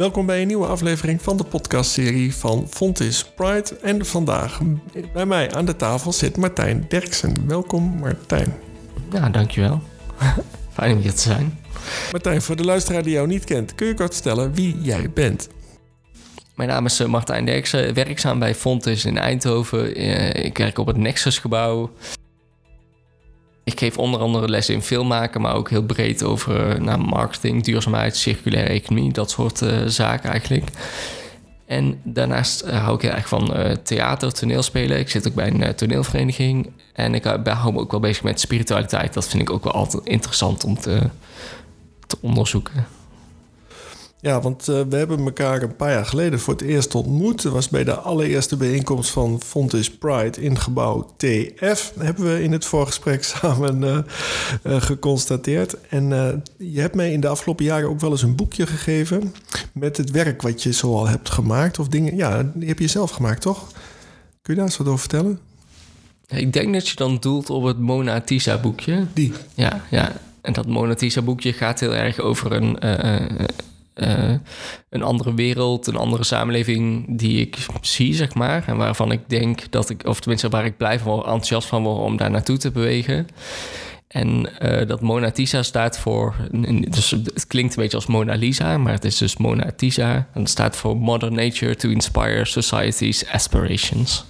Welkom bij een nieuwe aflevering van de podcastserie van Fontis Pride. En vandaag bij mij aan de tafel zit Martijn Derksen. Welkom Martijn. Ja, dankjewel. Fijn om hier te zijn. Martijn, voor de luisteraar die jou niet kent, kun je kort vertellen wie jij bent? Mijn naam is eh, Martijn Derksen, werkzaam bij Fontis in Eindhoven. Eh, Ik werk op het Nexus-gebouw. Ik geef onder andere lessen in filmmaken, maar ook heel breed over eh, nou, marketing, duurzaamheid, circulaire economie, dat soort eh, zaken eigenlijk. En daarnaast eh, hou ik heel erg van theater, toneelspelen. Ik zit ook bij een toneelvereniging. En ik hou me ook wel bezig met spiritualiteit. Dat vind ik ook wel altijd interessant om te, te onderzoeken. Ja, want eh, we hebben elkaar een paar jaar geleden voor het eerst ontmoet. Dat was bij de allereerste bijeenkomst van Fontis Pride in gebouw TF. Hebben we in het voorgesprek samen eh, eh, geconstateerd. En je hebt mij in de afgelopen jaren ook wel eens een boekje gegeven... met het werk wat je zoal hebt gemaakt. Of dingen, ja, die heb je zelf gemaakt, toch? Kun je daar eens wat over vertellen? Ik denk dat je dan doelt op het Mona Tisa boekje. Die. Ja, ja. En dat Mona Tisa boekje gaat heel erg over een, eh, een andere wereld, een andere samenleving die ik zie, zeg maar. En waarvan ik denk dat ik, of tenminste waar ik blij van word, enthousiast van word om daar naartoe te bewegen. En eh, dat Mona Tisa staat voor. Dus het klinkt een beetje als Mona Lisa, maar het is dus Mona Tisa. En het staat voor Modern Nature to Inspire Society's Aspirations.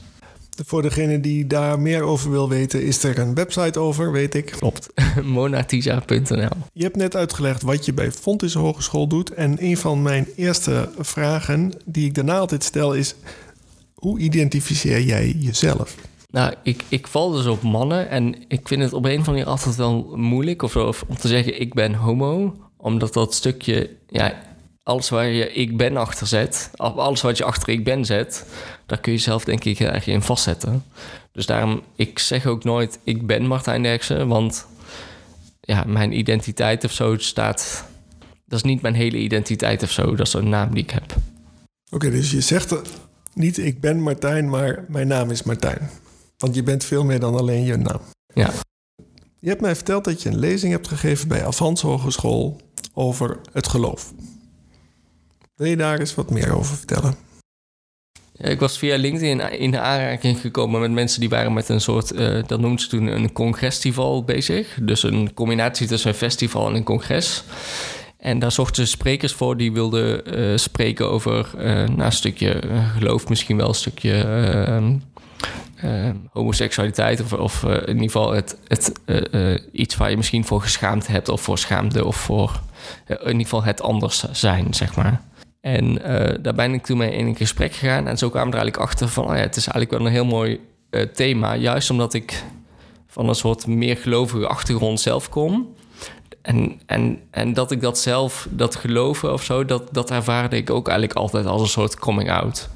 Voor degene die daar meer over wil weten... is er een website over, weet ik. Klopt. monatisa.nl. Je hebt net uitgelegd wat je bij Fontis Hogeschool doet. En een van mijn eerste vragen die ik daarna altijd stel is... hoe identificeer jij jezelf? Nou, ik, ik val dus op mannen en ik vind het op een of andere manier altijd wel moeilijk of, of om te zeggen ik ben homo, omdat dat stukje, ja, alles waar je ik ben achter zet, alles wat je achter ik ben zet, daar kun je zelf denk ik erg in vastzetten. Dus daarom, ik zeg ook nooit ik ben Martijn Derksen, want ja, mijn identiteit of zo staat, dat is niet mijn hele identiteit of zo, dat is een naam die ik heb. Oké, dus je zegt niet ik ben Martijn, maar mijn naam is Martijn. Want je bent veel meer dan alleen je naam. Ja. Je hebt mij verteld dat je een lezing hebt gegeven bij Avans Hogeschool over het geloof. Wil je daar eens wat meer over vertellen? Ja, ik was via LinkedIn in aanraking gekomen met mensen die waren met een soort, eh, dat noemden ze toen een congresfestival bezig. Dus een combinatie tussen een festival en een congres. En daar zochten ze sprekers voor die wilden eh, spreken over nou, een stukje geloof, misschien wel een stukje eh, eh, homoseksualiteit. Of, of in ieder geval het, het, iets waar je misschien voor geschaamd hebt of voor schaamde of voor in ieder geval het anders zijn, zeg maar. En eh, daar ben ik toen mee in een gesprek gegaan. En zo kwamen we er eigenlijk achter van... Oh ja, het is eigenlijk wel een heel mooi eh, thema. Juist omdat ik van een soort meer gelovige achtergrond zelf kom. En, en, en dat ik dat zelf, dat geloven of zo... Dat, dat ervaarde ik ook eigenlijk altijd als een soort coming-out.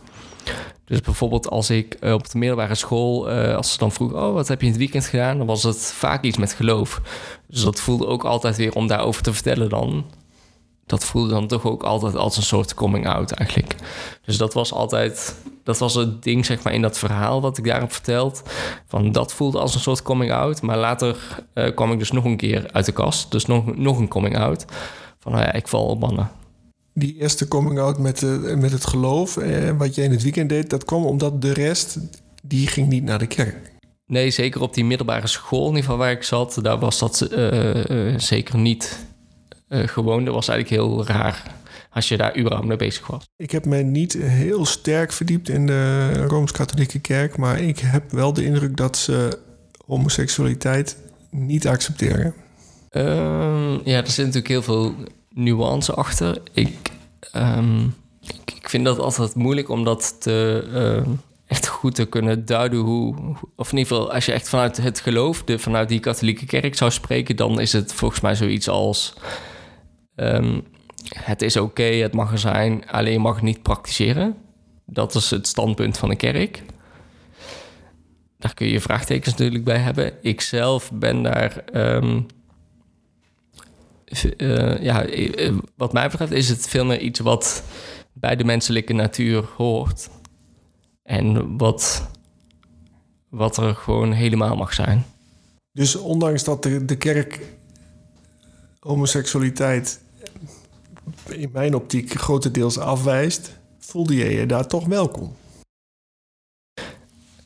Dus bijvoorbeeld als ik eh, op de middelbare school... als ze dan vroeg, oh, wat heb je in het weekend gedaan? Dan was het vaak iets met geloof. Dus dat voelde ook altijd weer om daarover te vertellen dan dat voelde dan toch ook altijd als een soort coming out eigenlijk. Dus dat was altijd, dat was het ding zeg maar in dat verhaal wat ik daarop verteld. Van dat voelde als een soort coming out. Maar later eh, kwam ik dus nog een keer uit de kast. Dus nog, nog een coming out. Van nou ja, ik val op mannen. Die eerste coming out met, de, met het geloof, eh, wat je in het weekend deed, dat kwam omdat de rest, die ging niet naar de kerk. Nee, zeker op die middelbare school in ieder geval waar ik zat, daar was dat eh, eh, zeker niet eh, gewoon. Dat was eigenlijk heel raar als je daar überhaupt mee bezig was. Ik heb mij niet heel sterk verdiept in de Rooms-Katholieke Kerk, maar ik heb wel de indruk dat ze homoseksualiteit niet accepteren. Ehm, ja, er zit natuurlijk heel veel nuance achter. Ik, ehm, ik, ik vind dat altijd moeilijk om dat te, ehm, echt goed te kunnen duiden hoe... Of in ieder geval, als je echt vanuit het geloof, de, vanuit die katholieke kerk zou spreken... dan is het volgens mij zoiets als... ehm, het is oké, het mag er zijn, alleen je mag niet praktiseren. Dat is het standpunt van de kerk. Daar kun je vraagtekens natuurlijk bij hebben. Ik zelf ben daar... ehm, eh, ja, eh, wat mij betreft is het veel meer iets wat bij de menselijke natuur hoort. En wat, wat er gewoon helemaal mag zijn. Dus ondanks dat de, de kerk homoseksualiteit in mijn optiek grotendeels afwijst, voelde je je daar toch welkom?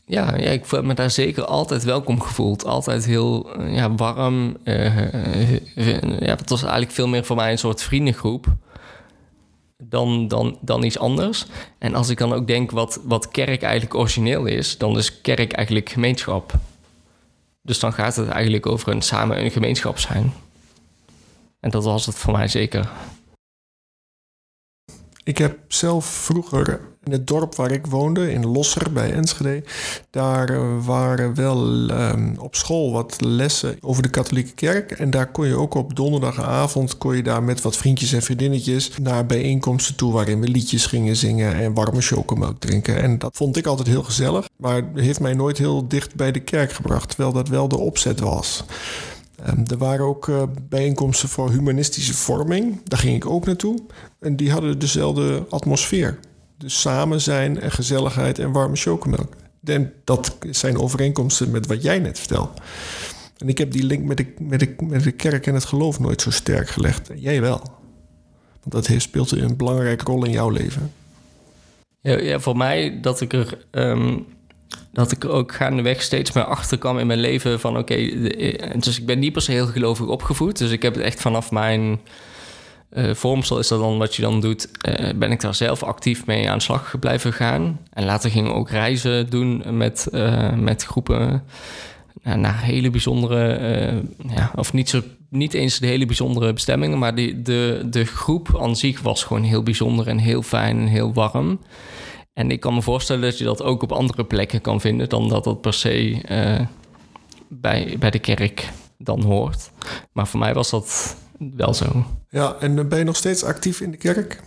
Ja, ja, ik heb me daar zeker altijd welkom gevoeld. Altijd heel eh, ja, warm. Uh, ja, het was eigenlijk veel meer voor mij een soort vriendengroep dan, dan, dan iets anders. En als ik dan ook denk wat, wat kerk eigenlijk origineel is, dan is kerk eigenlijk gemeenschap. Dus dan gaat het eigenlijk over een samen een gemeenschap zijn. En dat was het voor mij zeker. Ik heb zelf vroeger in het dorp waar ik woonde, in Losser bij Enschede, daar eh, waren wel um, op school wat lessen over de katholieke kerk. En daar kon je ook op donderdagavond, kon je daar met wat vriendjes en vriendinnetjes naar bijeenkomsten toe waarin we liedjes gingen zingen en warme chocomelk drinken. En dat vond ik altijd heel gezellig, maar heeft mij nooit heel dicht bij de kerk gebracht, terwijl dat wel de opzet was. Um, er waren ook uh, bijeenkomsten voor humanistische vorming. Daar ging ik ook naartoe. En die hadden dezelfde atmosfeer. Dus samen zijn en gezelligheid en warme chocomelk. En dat zijn overeenkomsten met wat jij net vertelt. En ik heb die link met de, met, de, met de kerk en het geloof nooit zo sterk gelegd. Jij wel. Want dat heeft, speelt een belangrijke rol in jouw leven. Ja, ja voor mij dat ik er... Um dat ik ook gaandeweg steeds meer achter kwam in mijn leven van oké, dus ik ben niet per se heel gelovig opgevoed. Dus ik heb het echt vanaf mijn uh, vormsel is dat dan wat je dan doet, uh, ben ik daar zelf actief mee aan de slag blijven gaan. En later gingen we ook reizen doen met, met groepen naar hele bijzondere, ja, of niet, zo, niet eens de hele bijzondere bestemmingen, maar die, de, de groep aan zich was gewoon heel bijzonder en heel fijn en heel warm. En ik kan me voorstellen dat je dat ook op andere plekken kan vinden dan dat dat per se bij, bij de kerk dan hoort. Maar voor mij was dat wel zo. Ja, en ben je nog steeds actief in de kerk?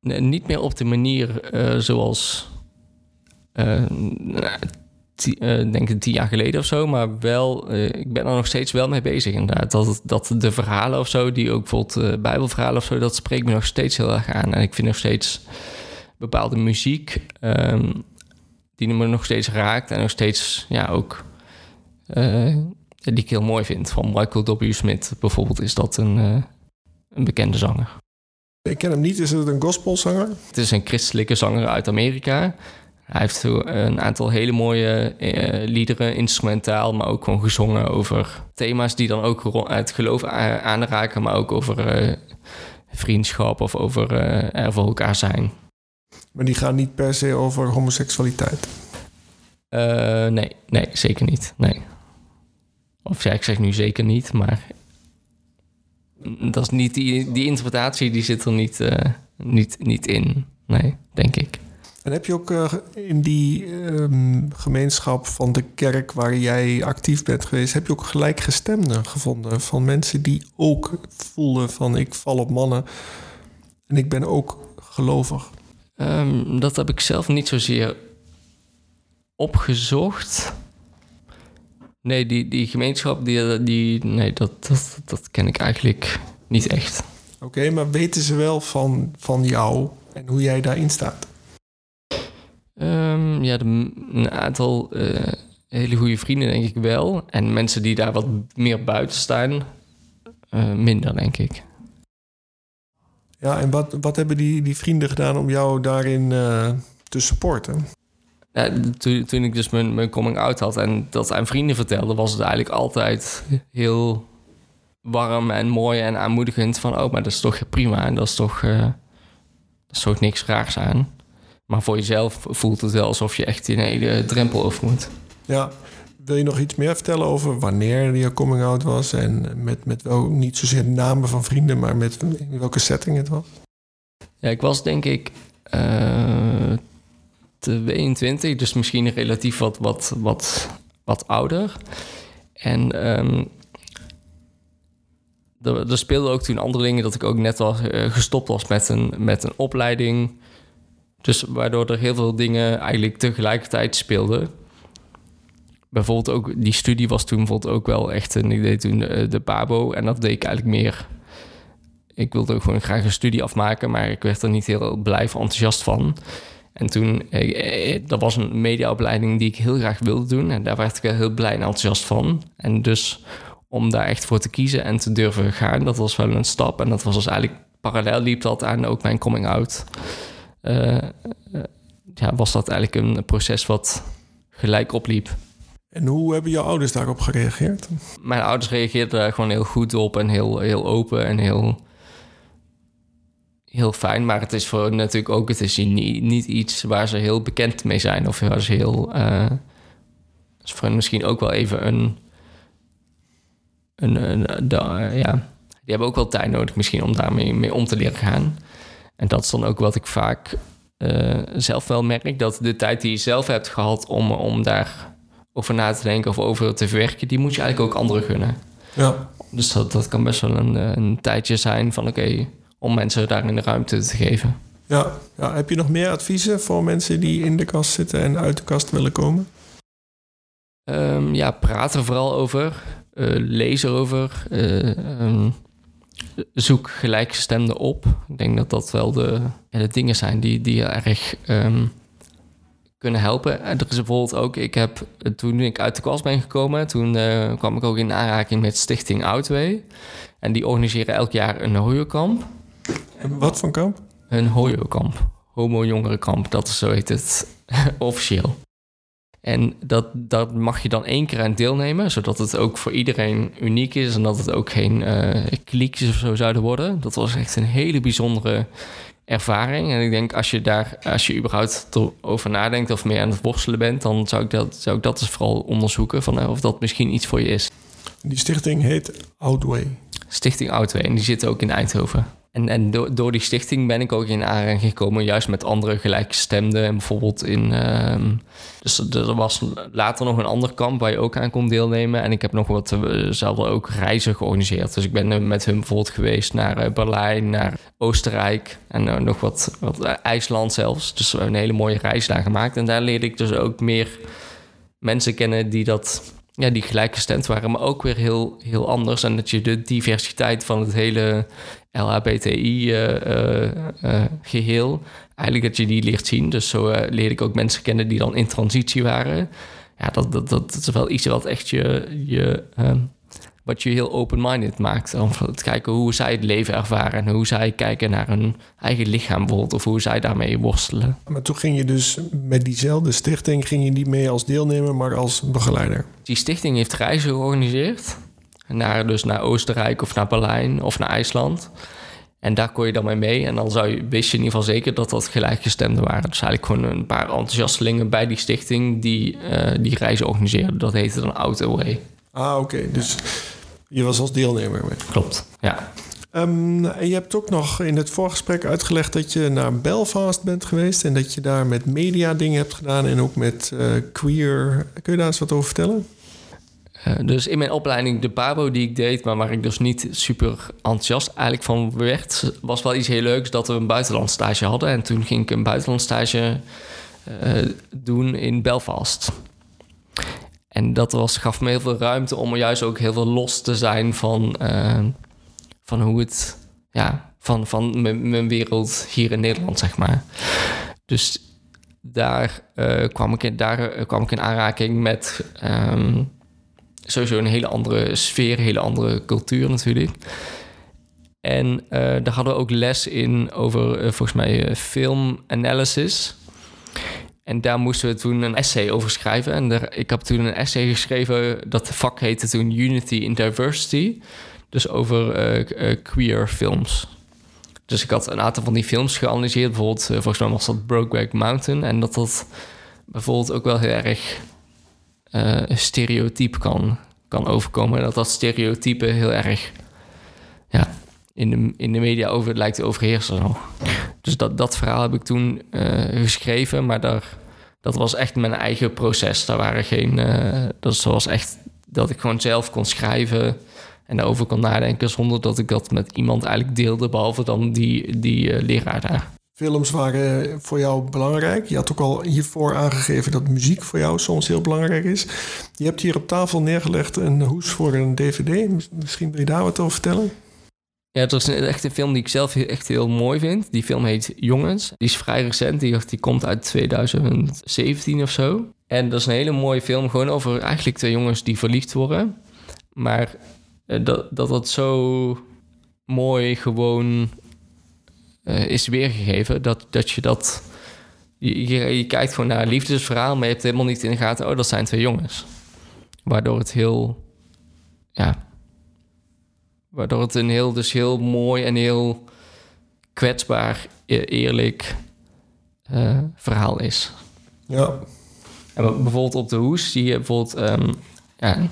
Nee, niet meer op de manier uh, zoals, uh, denk ik, tien jaar geleden of zo. Maar wel, ik ben er nog steeds wel mee bezig inderdaad. Dat, dat de verhalen of zo, die ook bijvoorbeeld bijbelverhalen of zo... dat spreekt me nog steeds heel erg aan. En ik vind nog steeds bepaalde muziek... Um, die me nog steeds raakt en nog steeds, ja, ook die ik heel mooi vind. Van Michael W. Smith bijvoorbeeld is dat een, uh, een bekende zanger. Ik ken hem niet. Is het een gospelzanger? Het is een christelijke zanger uit Amerika. Hij heeft een aantal hele mooie uh, liederen, instrumentaal, maar ook gewoon gezongen over thema's die dan ook het geloof aanraken, maar ook over vriendschap of over er voor elkaar zijn. Maar die gaan niet per se over homoseksualiteit? nee, nee, zeker niet. Nee. Of ja, ik zeg nu zeker niet, maar dat is niet die, die interpretatie die zit er niet, uh, niet, niet in. Nee, denk ik. En heb je ook uh, in die um, gemeenschap van de kerk waar jij actief bent geweest, heb je ook gelijkgestemden gevonden van mensen die ook voelden van ik val op mannen en ik ben ook gelovig? Um, dat heb ik zelf niet zozeer opgezocht. Nee, die, die gemeenschap, die, die, nee, dat, dat, dat ken ik eigenlijk niet echt. Oké, maar weten ze wel van, van jou en hoe jij daarin staat? Um, ja, de, een aantal uh, hele goede vrienden denk ik wel. En mensen die daar wat meer buiten staan, uh, minder denk ik. Ja, en wat, wat hebben die, die vrienden gedaan om jou daarin uh, te supporten? Ja, toen, toen ik dus mijn, mijn coming out had en dat aan vrienden vertelde, was het eigenlijk altijd heel warm en mooi en aanmoedigend. Van oh, maar dat is toch prima en dat is toch, uh, dat is toch niks raars aan. Maar voor jezelf voelt het wel alsof je echt in een hele drempel over moet. Ja, wil je nog iets meer vertellen over wanneer je coming out was? En met, met wel niet zozeer namen van vrienden, maar met in welke setting het was? Ja, ik was denk ik uh, 22, dus misschien relatief wat, wat, wat, wat ouder. En um, er, er speelden ook toen andere dingen dat ik ook net al uh, gestopt was met een, met een opleiding. Dus waardoor er heel veel dingen eigenlijk tegelijkertijd speelden. Bijvoorbeeld ook die studie was toen bijvoorbeeld ook wel echt... En ik deed toen de, de Pabo en dat deed ik eigenlijk meer... Ik wilde ook gewoon graag een studie afmaken... maar ik werd er niet heel blij of enthousiast van... En toen, eh, eh, dat was een mediaopleiding die ik heel graag wilde doen. En daar werd ik wel heel blij en enthousiast van. En dus om daar echt voor te kiezen en te durven gaan, dat was wel een stap. En dat was dus eigenlijk parallel liep dat aan ook mijn coming out. Ja, was dat eigenlijk een proces wat gelijk opliep. En hoe hebben jouw ouders daarop gereageerd? Mijn ouders reageerden daar gewoon heel goed op en heel, heel open en heel, heel fijn. Maar het is voor natuurlijk ook, het is niet, niet iets waar ze heel bekend mee zijn. Of waar ze heel. Uh, is voor hen misschien ook wel even een. een, ja, die hebben ook wel tijd nodig misschien om daarmee mee om te leren gaan. En dat is dan ook wat ik vaak uh, zelf wel merk. Dat de tijd die je zelf hebt gehad om, om daar over na te denken of over te verwerken, die moet je eigenlijk ook anderen gunnen. Ja. Dus dat, dat kan best wel een, eh, een tijdje zijn van oké, om mensen daar in de ruimte te geven. Ja. ja, heb je nog meer adviezen voor mensen die in de kast zitten en uit de kast willen komen? Um, ja, praat er vooral over. Uh, lees erover. Uh, um, zoek gelijkgestemden op. Ik denk dat dat wel de, ja, de dingen zijn die, die erg um, kunnen helpen. En er is bijvoorbeeld ook, ik heb toen ik uit de klas ben gekomen, toen uh, kwam ik ook in aanraking met Stichting Outway. En die organiseren elk jaar een. En wat voor kamp? Een hojokamp. Homo jongerenkamp, dat is zo heet het officieel. En dat, dat mag je dan één keer aan deelnemen, zodat het ook voor iedereen uniek is en dat het ook geen uh, kliekjes of zo zouden worden. Dat was echt een hele bijzondere ervaring. En ik denk als je daar, als je überhaupt over nadenkt of meer aan het worstelen bent, dan zou ik dat, zou ik dat eens vooral onderzoeken van of dat misschien iets voor je is. Die stichting heet Outway. Stichting Outway en die zit ook in Eindhoven. En, en door, die stichting ben ik ook in aanraking gekomen, juist met andere gelijkgestemden. En bijvoorbeeld in. Uh, dus er was later nog een ander kamp waar je ook aan kon deelnemen. En ik heb nog wat zelf ook reizen georganiseerd. Dus ik ben met hun bijvoorbeeld geweest naar uh, Berlijn, naar Oostenrijk en nog wat, wat IJsland zelfs. Dus we hebben een hele mooie reis daar gemaakt. En daar leerde ik dus ook meer mensen kennen die dat ja, die gelijkgestemd waren, maar ook weer heel, heel anders. En dat je de diversiteit van het hele LHBTI-geheel, uh, uh, eigenlijk dat je die leert zien. Dus zo leerde ik ook mensen kennen die dan in transitie waren. Ja, dat, dat, dat, is wel iets wat echt je, je wat je heel open-minded maakt. Om te kijken hoe zij het leven ervaren en hoe zij kijken naar hun eigen lichaam bijvoorbeeld, of hoe zij daarmee worstelen. Maar toen ging je dus met diezelfde stichting, ging je niet mee als deelnemer, maar als begeleider? Die stichting heeft reizen georganiseerd. Naar, dus naar Oostenrijk of naar Berlijn of naar IJsland. En daar kon je dan mee mee. En dan zou je, wist je in ieder geval zeker dat dat gelijkgestemden waren. Dus eigenlijk gewoon een paar enthousiastelingen bij die stichting die uh, die reizen organiseerden. Dat heette dan Outway. Ah, oké. Dus je was als deelnemer mee. Klopt, ja. Um, en je hebt ook nog in het voorgesprek uitgelegd dat je naar Belfast bent geweest en dat je daar met media dingen hebt gedaan en ook met uh, queer. Kun je daar eens wat over vertellen? Uh, dus in mijn opleiding, de Pabo die ik deed, maar waar ik dus niet super enthousiast eigenlijk van werd, was wel iets heel leuks dat we een buitenlandstage hadden. En toen ging ik een buitenlandstage uh, doen in Belfast. En dat was, gaf me heel veel ruimte om juist ook heel veel los te zijn van, uh, van hoe het, ja, van, van mijn wereld hier in Nederland, zeg maar. Dus daar, uh, kwam, ik in, daar uh, kwam ik in aanraking met um, sowieso een hele andere sfeer, een hele andere cultuur natuurlijk. En daar hadden we ook les in over, volgens mij, film analysis. En daar moesten we toen een essay over schrijven. En ik heb toen een essay geschreven, dat vak heette toen Unity in Diversity. Dus over uh, uh, queer films. Dus ik had een aantal van die films geanalyseerd. Bijvoorbeeld, uh, volgens mij was dat Brokeback Mountain. En dat dat bijvoorbeeld ook wel heel erg stereotyp kan, kan overkomen. En dat dat stereotype heel erg ja, in, de, in de media over lijkt te overheersen. Dus dat, dat verhaal heb ik toen geschreven, maar daar dat was echt mijn eigen proces. Daar waren geen. Uh, dat was echt dat ik gewoon zelf kon schrijven en daarover kon nadenken zonder dat ik dat met iemand eigenlijk deelde, behalve dan die, die uh, leraar daar. Films waren voor jou belangrijk. Je had ook al hiervoor aangegeven dat muziek voor jou soms heel belangrijk is. Je hebt hier op tafel neergelegd een hoes voor een DVD. Misschien wil je daar wat over vertellen? Ja, het is echt een film die ik zelf echt heel mooi vind. Die film heet Jongens. Die is vrij recent. Die, komt uit 2017 of zo. En dat is een hele mooie film. Gewoon over eigenlijk twee jongens die verliefd worden. Maar dat dat, dat zo mooi gewoon eh, is weergegeven. Dat, dat je dat. Je, je, je kijkt gewoon naar een liefdesverhaal, maar je hebt helemaal niet in de gaten. Oh, dat zijn twee jongens. Waardoor het heel. Ja. Waardoor het een heel, dus heel mooi en heel kwetsbaar, e- eerlijk eh, verhaal is. Ja. En bijvoorbeeld op de hoes zie je bijvoorbeeld ehm, ja,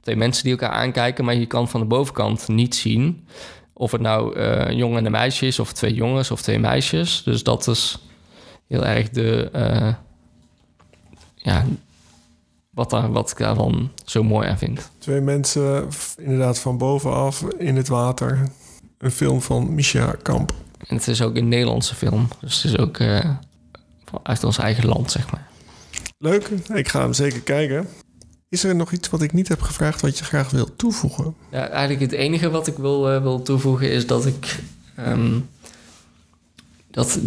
twee mensen die elkaar aankijken, maar je kan van de bovenkant niet zien of het nou eh, een jongen en een meisje is, of twee jongens of twee meisjes. Dus dat is heel erg de. eh, ja, wat, daar, wat ik daarvan zo mooi aan vind. Twee mensen, inderdaad van bovenaf in het water. Een film van Misha Kamp. En het is ook een Nederlandse film. Dus het is ook eh, uit ons eigen land, zeg maar. Leuk, ik ga hem zeker kijken. Is er nog iets wat ik niet heb gevraagd wat je graag wilt toevoegen? Ja, eigenlijk het enige wat ik wil, eh, wil toevoegen is dat ik. ehm, dat,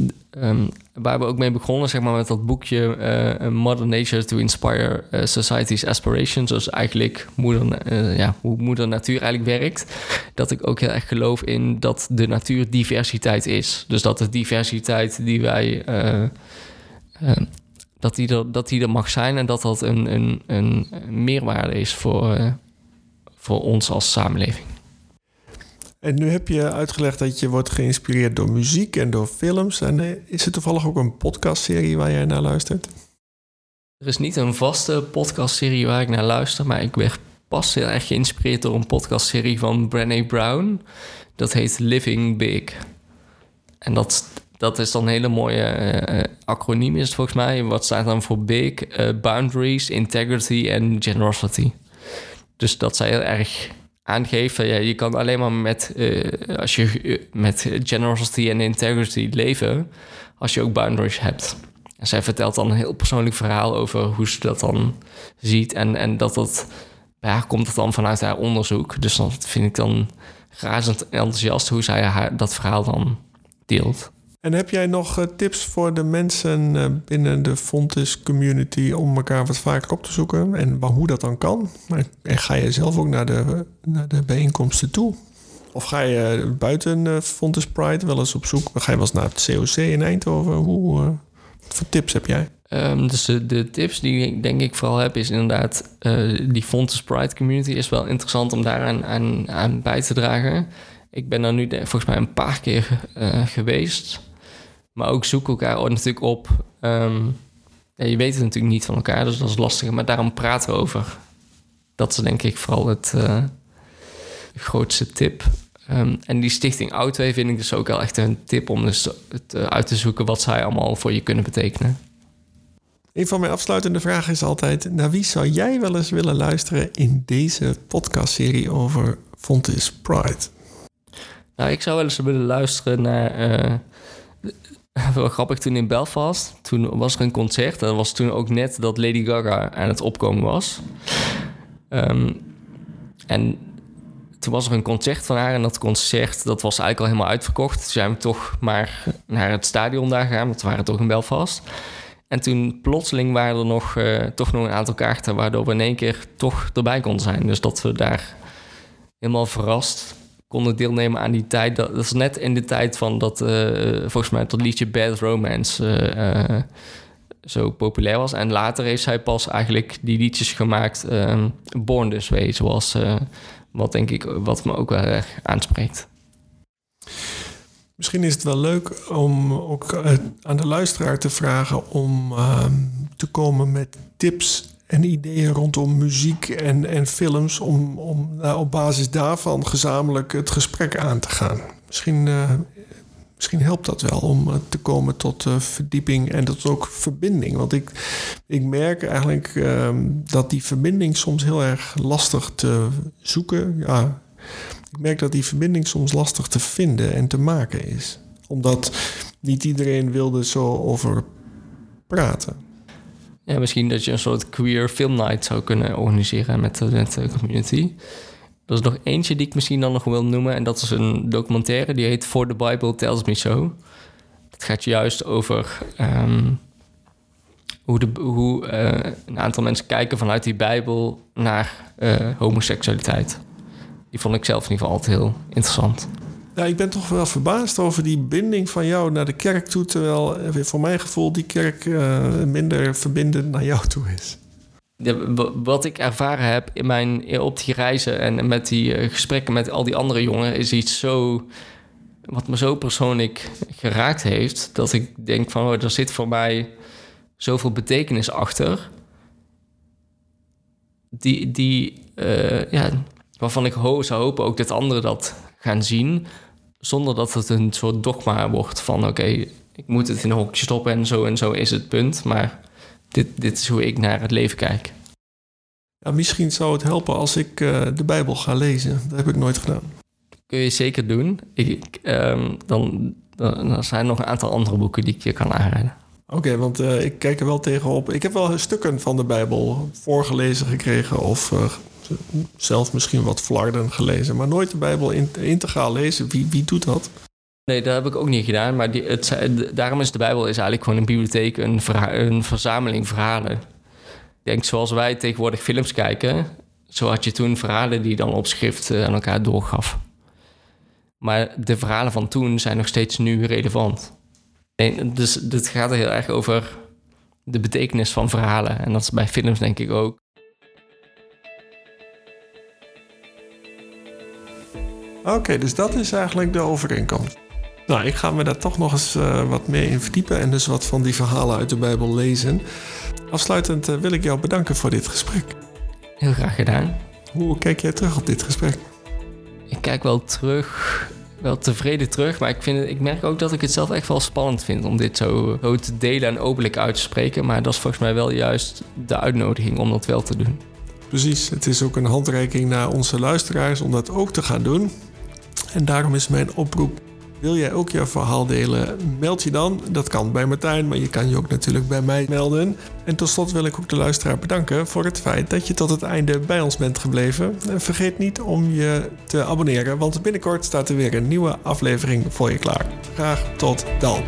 ehm, waar we ook mee begonnen, zeg maar, met dat boekje eh, Mother Nature to Inspire eh, Society's Aspirations. Dus eigenlijk moeder, eh, ja, hoe moeder natuur eigenlijk werkt. Dat ik ook heel erg geloof in dat de natuur diversiteit is. Dus dat de diversiteit die wij. dat die, er, dat die er mag zijn en dat dat een, een, een meerwaarde is voor, voor ons als samenleving. En nu heb je uitgelegd dat je wordt geïnspireerd door muziek en door films. En eh, is er toevallig ook een podcastserie waar jij naar luistert? Er is niet een vaste podcastserie waar ik naar luister, maar ik werd pas heel erg geïnspireerd door een podcastserie van Brené Brown. Dat heet Living Big. En dat, dat is dan een hele mooie eh, acroniem, is het volgens mij. Wat staat dan voor Big? Eh, boundaries, Integrity en Generosity. Dus dat zij heel erg aangeven, ja, je kan alleen maar met, eh, als je, eh, met generosity en integrity leven, als je ook boundaries hebt. En zij vertelt dan een heel persoonlijk verhaal over hoe ze dat dan ziet. En, en dat dat bij haar komt het dan vanuit haar onderzoek. Dus dat vind ik dan razend enthousiast hoe zij haar, dat verhaal dan deelt. En heb jij nog eh, tips voor de mensen eh, binnen de Fontes community om elkaar wat vaker op te zoeken en hoe dat dan kan? En ga je zelf ook naar de, naar de bijeenkomsten toe? Of ga je buiten eh, Fontes Pride wel eens op zoek? Ga je wel eens naar het COC in Eindhoven? Hoe, wat voor tips heb jij? Ehm, dus de, tips die ik denk ik vooral heb, is inderdaad die Fontes Pride community is wel interessant om daaraan aan, aan bij te dragen. Ik ben daar nu volgens mij een paar keer geweest. Maar ook zoek elkaar natuurlijk op. Ehm, ja, je weet het natuurlijk niet van elkaar, dus dat is lastig. Maar daarom praten we over. Dat is denk ik vooral het eh, grootste tip. Ehm, en die stichting Outway vind ik dus ook wel echt een tip om dus het, eh, uit te zoeken wat zij allemaal voor je kunnen betekenen. Een van mijn afsluitende vragen is altijd: naar wie zou jij wel eens willen luisteren in deze podcastserie over Fontes Pride? Nou, ik zou wel eens willen luisteren naar. eh, wel grappig, toen in Belfast, toen was er een concert. Dat was toen ook net dat Lady Gaga aan het opkomen was. Ehm, en toen was er een concert van haar en dat concert dat was eigenlijk al helemaal uitverkocht. Toen zijn we toch maar naar het stadion daar gegaan, want we waren toch in Belfast. En toen plotseling waren er nog, eh, toch nog een aantal kaarten... waardoor we in één keer toch erbij konden zijn. Dus dat we daar helemaal verrast konden deelnemen aan die tijd. Dat, dat is net in de tijd van dat, eh, volgens mij, dat liedje Bad Romance eh, eh, zo populair was. En later heeft zij pas eigenlijk die liedjes gemaakt, eh, Born This Way, zoals wat denk ik, wat me ook wel erg aanspreekt. Misschien is het wel leuk om ook aan de luisteraar te vragen om ehm, te komen met tips en ideeën rondom muziek en, en films. Om, om nou, op basis daarvan gezamenlijk het gesprek aan te gaan. Misschien, eh, misschien helpt dat wel om eh, te komen tot eh, verdieping en tot ook verbinding. Want ik, ik merk eigenlijk ehm, dat die verbinding soms heel erg lastig te zoeken. Ja, ik merk dat die verbinding soms lastig te vinden en te maken is. Omdat niet iedereen wilde zo over praten. Ja, misschien dat je een soort queer film night zou kunnen organiseren met met de community. Er is nog eentje die ik misschien dan nog wil noemen. En dat is een documentaire die heet For the Bible Tells Me So. Het gaat juist over ehm, hoe, de, hoe eh, een aantal mensen kijken vanuit die Bijbel naar eh, homoseksualiteit. Die vond ik zelf in ieder geval altijd heel interessant. Ja, ik ben toch wel verbaasd over die binding van jou naar de kerk toe. Terwijl eh, voor mijn gevoel die kerk uh, minder verbindend naar jou toe is. wat ik ervaren heb in mijn, op die reizen en met die gesprekken met al die andere jongen, is iets zo. wat me zo persoonlijk geraakt heeft. Dat ik denk van, oh, er zit voor mij zoveel betekenis achter. Die, die ja, waarvan ik ho zou hopen ook dat anderen dat gaan zien. Zonder dat het een soort dogma wordt van oké, ik moet het in een hokje stoppen en zo en zo is het punt. Maar dit, dit is hoe ik naar het leven kijk. Ja, misschien zou het helpen als ik uh, de Bijbel ga lezen. Dat heb ik nooit gedaan. Kun je zeker doen. Ik, um, dan, dan, zijn er nog een aantal andere boeken die ik je kan aanraden. Oké, want uh, ik kijk er wel tegenop. Ik heb wel stukken van de Bijbel voorgelezen gekregen of uh, zelf misschien wat flarden gelezen, maar nooit de Bijbel in, integraal lezen. Wie, wie doet dat? Nee, dat heb ik ook niet gedaan. Maar die, het, daarom is de Bijbel is eigenlijk gewoon een bibliotheek, een, een verzameling verhalen. Ik denk, zoals wij tegenwoordig films kijken, zo had je toen verhalen die dan op schrift aan elkaar doorgaf. Maar de verhalen van toen zijn nog steeds nu relevant. Nee, dus dit gaat er heel erg over de betekenis van verhalen. En dat is bij films denk ik ook. Oké, dus dat is eigenlijk de overeenkomst. Nou, ik ga me daar toch nog eens uh, wat meer in verdiepen en dus wat van die verhalen uit de Bijbel lezen. Afsluitend uh, wil ik jou bedanken voor dit gesprek. Heel graag gedaan. Hoe kijk jij terug op dit gesprek? Ik kijk wel terug wel tevreden terug. Maar ik, vind, ik merk ook dat ik het zelf echt wel spannend vind om dit zo, zo te delen en openlijk uit te spreken. Maar dat is volgens mij wel juist de uitnodiging om dat wel te doen. Precies, het is ook een handreiking naar onze luisteraars om dat ook te gaan doen. En daarom is mijn oproep wil jij ook jouw verhaal delen? Meld je dan. Dat kan bij Martijn, maar je kan je ook natuurlijk bij mij melden. En tot slot wil ik ook de luisteraar bedanken voor het feit dat je tot het einde bij ons bent gebleven. En vergeet niet om je te abonneren, want binnenkort staat er weer een nieuwe aflevering voor je klaar. Graag tot dan.